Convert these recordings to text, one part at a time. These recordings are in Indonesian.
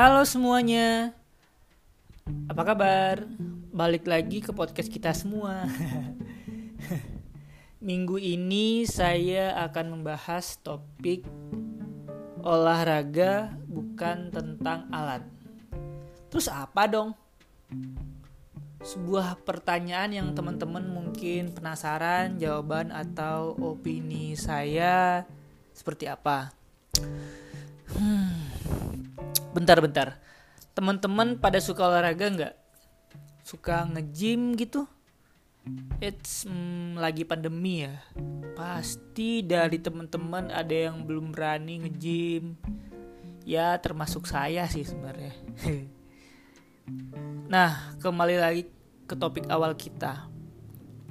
Halo semuanya, apa kabar? Balik lagi ke podcast kita semua. Minggu ini saya akan membahas topik olahraga bukan tentang alat. Terus apa dong? Sebuah pertanyaan yang teman-teman mungkin penasaran jawaban atau opini saya seperti apa. Hmm, bentar-bentar. Teman-teman pada suka olahraga nggak? Suka nge-gym gitu? It's hmm, lagi pandemi ya. Pasti dari teman-teman ada yang belum berani nge-gym. Ya termasuk saya sih sebenarnya. nah, kembali lagi ke topik awal kita.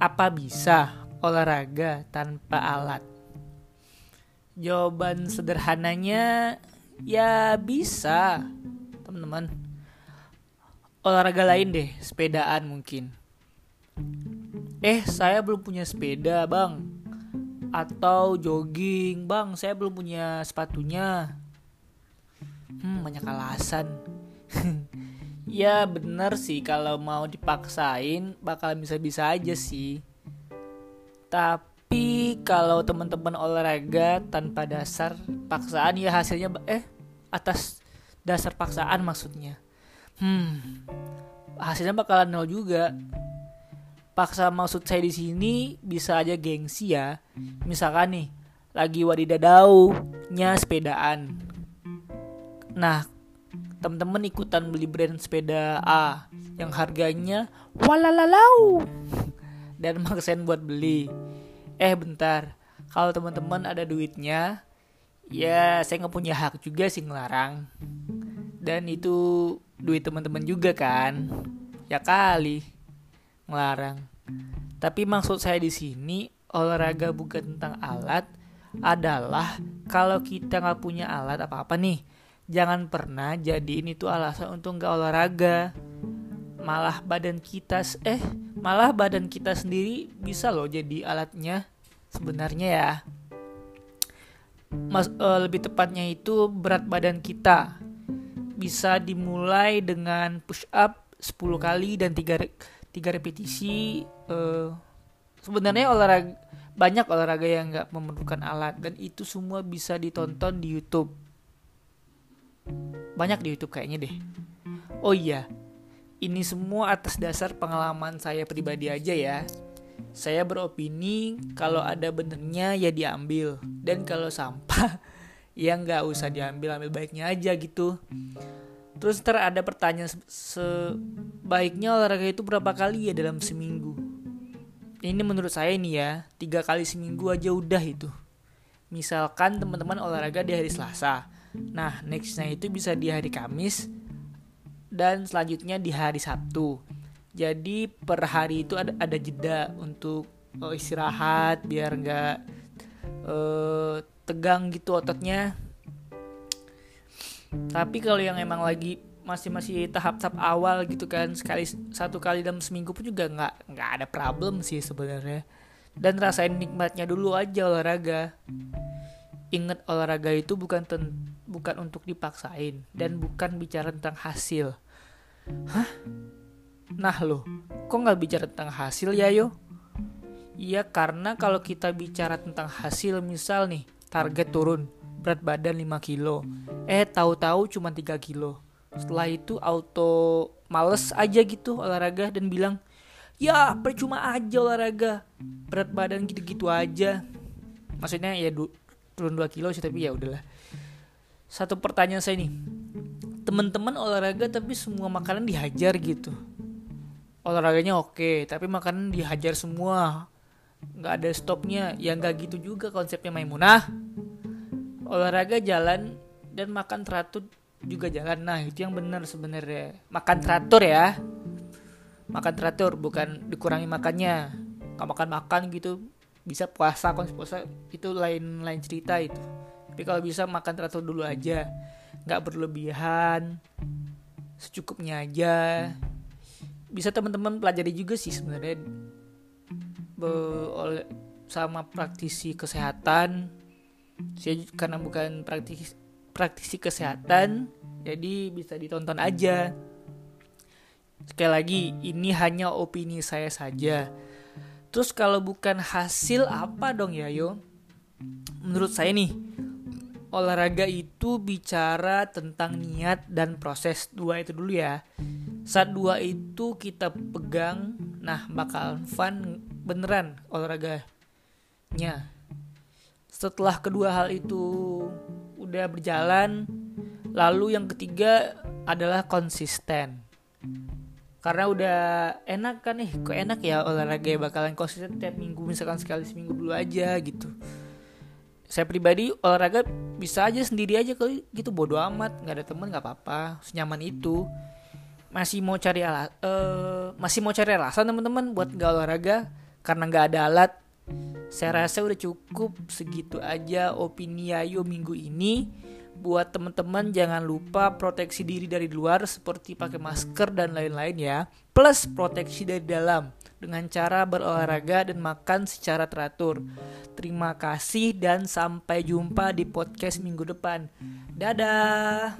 Apa bisa olahraga tanpa alat? Jawaban sederhananya ya bisa, teman-teman. Olahraga lain deh, sepedaan mungkin. Eh, saya belum punya sepeda, Bang. Atau jogging, Bang. Saya belum punya sepatunya. Hmm, banyak alasan. ya bener sih kalau mau dipaksain bakal bisa-bisa aja sih. Tapi kalau teman-teman olahraga tanpa dasar paksaan ya hasilnya eh atas dasar paksaan maksudnya. Hmm. Hasilnya bakalan nol juga. Paksa maksud saya di sini bisa aja gengsi ya. Misalkan nih lagi wadidadau nya sepedaan. Nah, teman-teman ikutan beli brand sepeda A yang harganya walalalau dan maksain buat beli. Eh bentar, kalau teman-teman ada duitnya, ya saya nggak punya hak juga sih ngelarang. Dan itu duit teman-teman juga kan, ya kali ngelarang. Tapi maksud saya di sini olahraga bukan tentang alat adalah kalau kita nggak punya alat apa-apa nih, jangan pernah jadiin itu alasan untuk nggak olahraga malah badan kita eh malah badan kita sendiri bisa loh jadi alatnya sebenarnya ya. Mas, uh, lebih tepatnya itu berat badan kita. Bisa dimulai dengan push up 10 kali dan 3 3 repetisi uh, sebenarnya olahraga banyak olahraga yang nggak memerlukan alat dan itu semua bisa ditonton di YouTube. Banyak di YouTube kayaknya deh. Oh iya ini semua atas dasar pengalaman saya pribadi aja ya. Saya beropini kalau ada benernya ya diambil. Dan kalau sampah ya nggak usah diambil ambil baiknya aja gitu. Terus ntar ada pertanyaan sebaiknya olahraga itu berapa kali ya dalam seminggu? Ini menurut saya nih ya tiga kali seminggu aja udah itu. Misalkan teman-teman olahraga di hari Selasa. Nah nextnya itu bisa di hari Kamis dan selanjutnya di hari Sabtu. Jadi per hari itu ada ada jeda untuk uh, istirahat biar nggak uh, tegang gitu ototnya. Tapi kalau yang emang lagi masih masih tahap-tahap awal gitu kan sekali satu kali dalam seminggu pun juga nggak nggak ada problem sih sebenarnya. Dan rasain nikmatnya dulu aja olahraga. Ingat olahraga itu bukan ten, bukan untuk dipaksain dan bukan bicara tentang hasil. Hah? Nah loh, kok nggak bicara tentang hasil ya yo? Iya karena kalau kita bicara tentang hasil misal nih target turun berat badan 5 kilo. Eh tahu-tahu cuma 3 kilo. Setelah itu auto males aja gitu olahraga dan bilang Ya percuma aja olahraga. Berat badan gitu-gitu aja. Maksudnya ya turun 2 kilo sih tapi ya udahlah Satu pertanyaan saya nih. Teman-teman olahraga tapi semua makanan dihajar gitu. Olahraganya oke tapi makanan dihajar semua. Nggak ada stopnya. Ya nggak gitu juga konsepnya Maimunah. Olahraga jalan dan makan teratur juga jalan. Nah itu yang benar sebenarnya. Makan teratur ya. Makan teratur bukan dikurangi makannya. Nggak makan makan gitu. Bisa puasa konsep puasa. Itu lain lain cerita itu tapi kalau bisa makan teratur dulu aja. Nggak berlebihan. Secukupnya aja. Bisa teman-teman pelajari juga sih sebenarnya. Oleh sama praktisi kesehatan. Saya karena bukan praktisi praktisi kesehatan jadi bisa ditonton aja. Sekali lagi ini hanya opini saya saja. Terus kalau bukan hasil apa dong ya yo? Menurut saya nih olahraga itu bicara tentang niat dan proses. Dua itu dulu ya. Saat dua itu kita pegang nah bakal fun beneran olahraganya. Setelah kedua hal itu udah berjalan lalu yang ketiga adalah konsisten. Karena udah enak kan nih kok enak ya olahraga bakalan konsisten tiap minggu misalkan sekali seminggu dulu aja gitu saya pribadi olahraga bisa aja sendiri aja kali. Gitu bodo amat. Nggak ada temen nggak apa-apa. Senyaman itu. Masih mau cari alat uh, masih mau cari alasan teman-teman buat nggak olahraga. Karena nggak ada alat. Saya rasa udah cukup. Segitu aja opini Ayo minggu ini buat teman-teman jangan lupa proteksi diri dari luar seperti pakai masker dan lain-lain ya plus proteksi dari dalam dengan cara berolahraga dan makan secara teratur. Terima kasih dan sampai jumpa di podcast minggu depan. Dadah.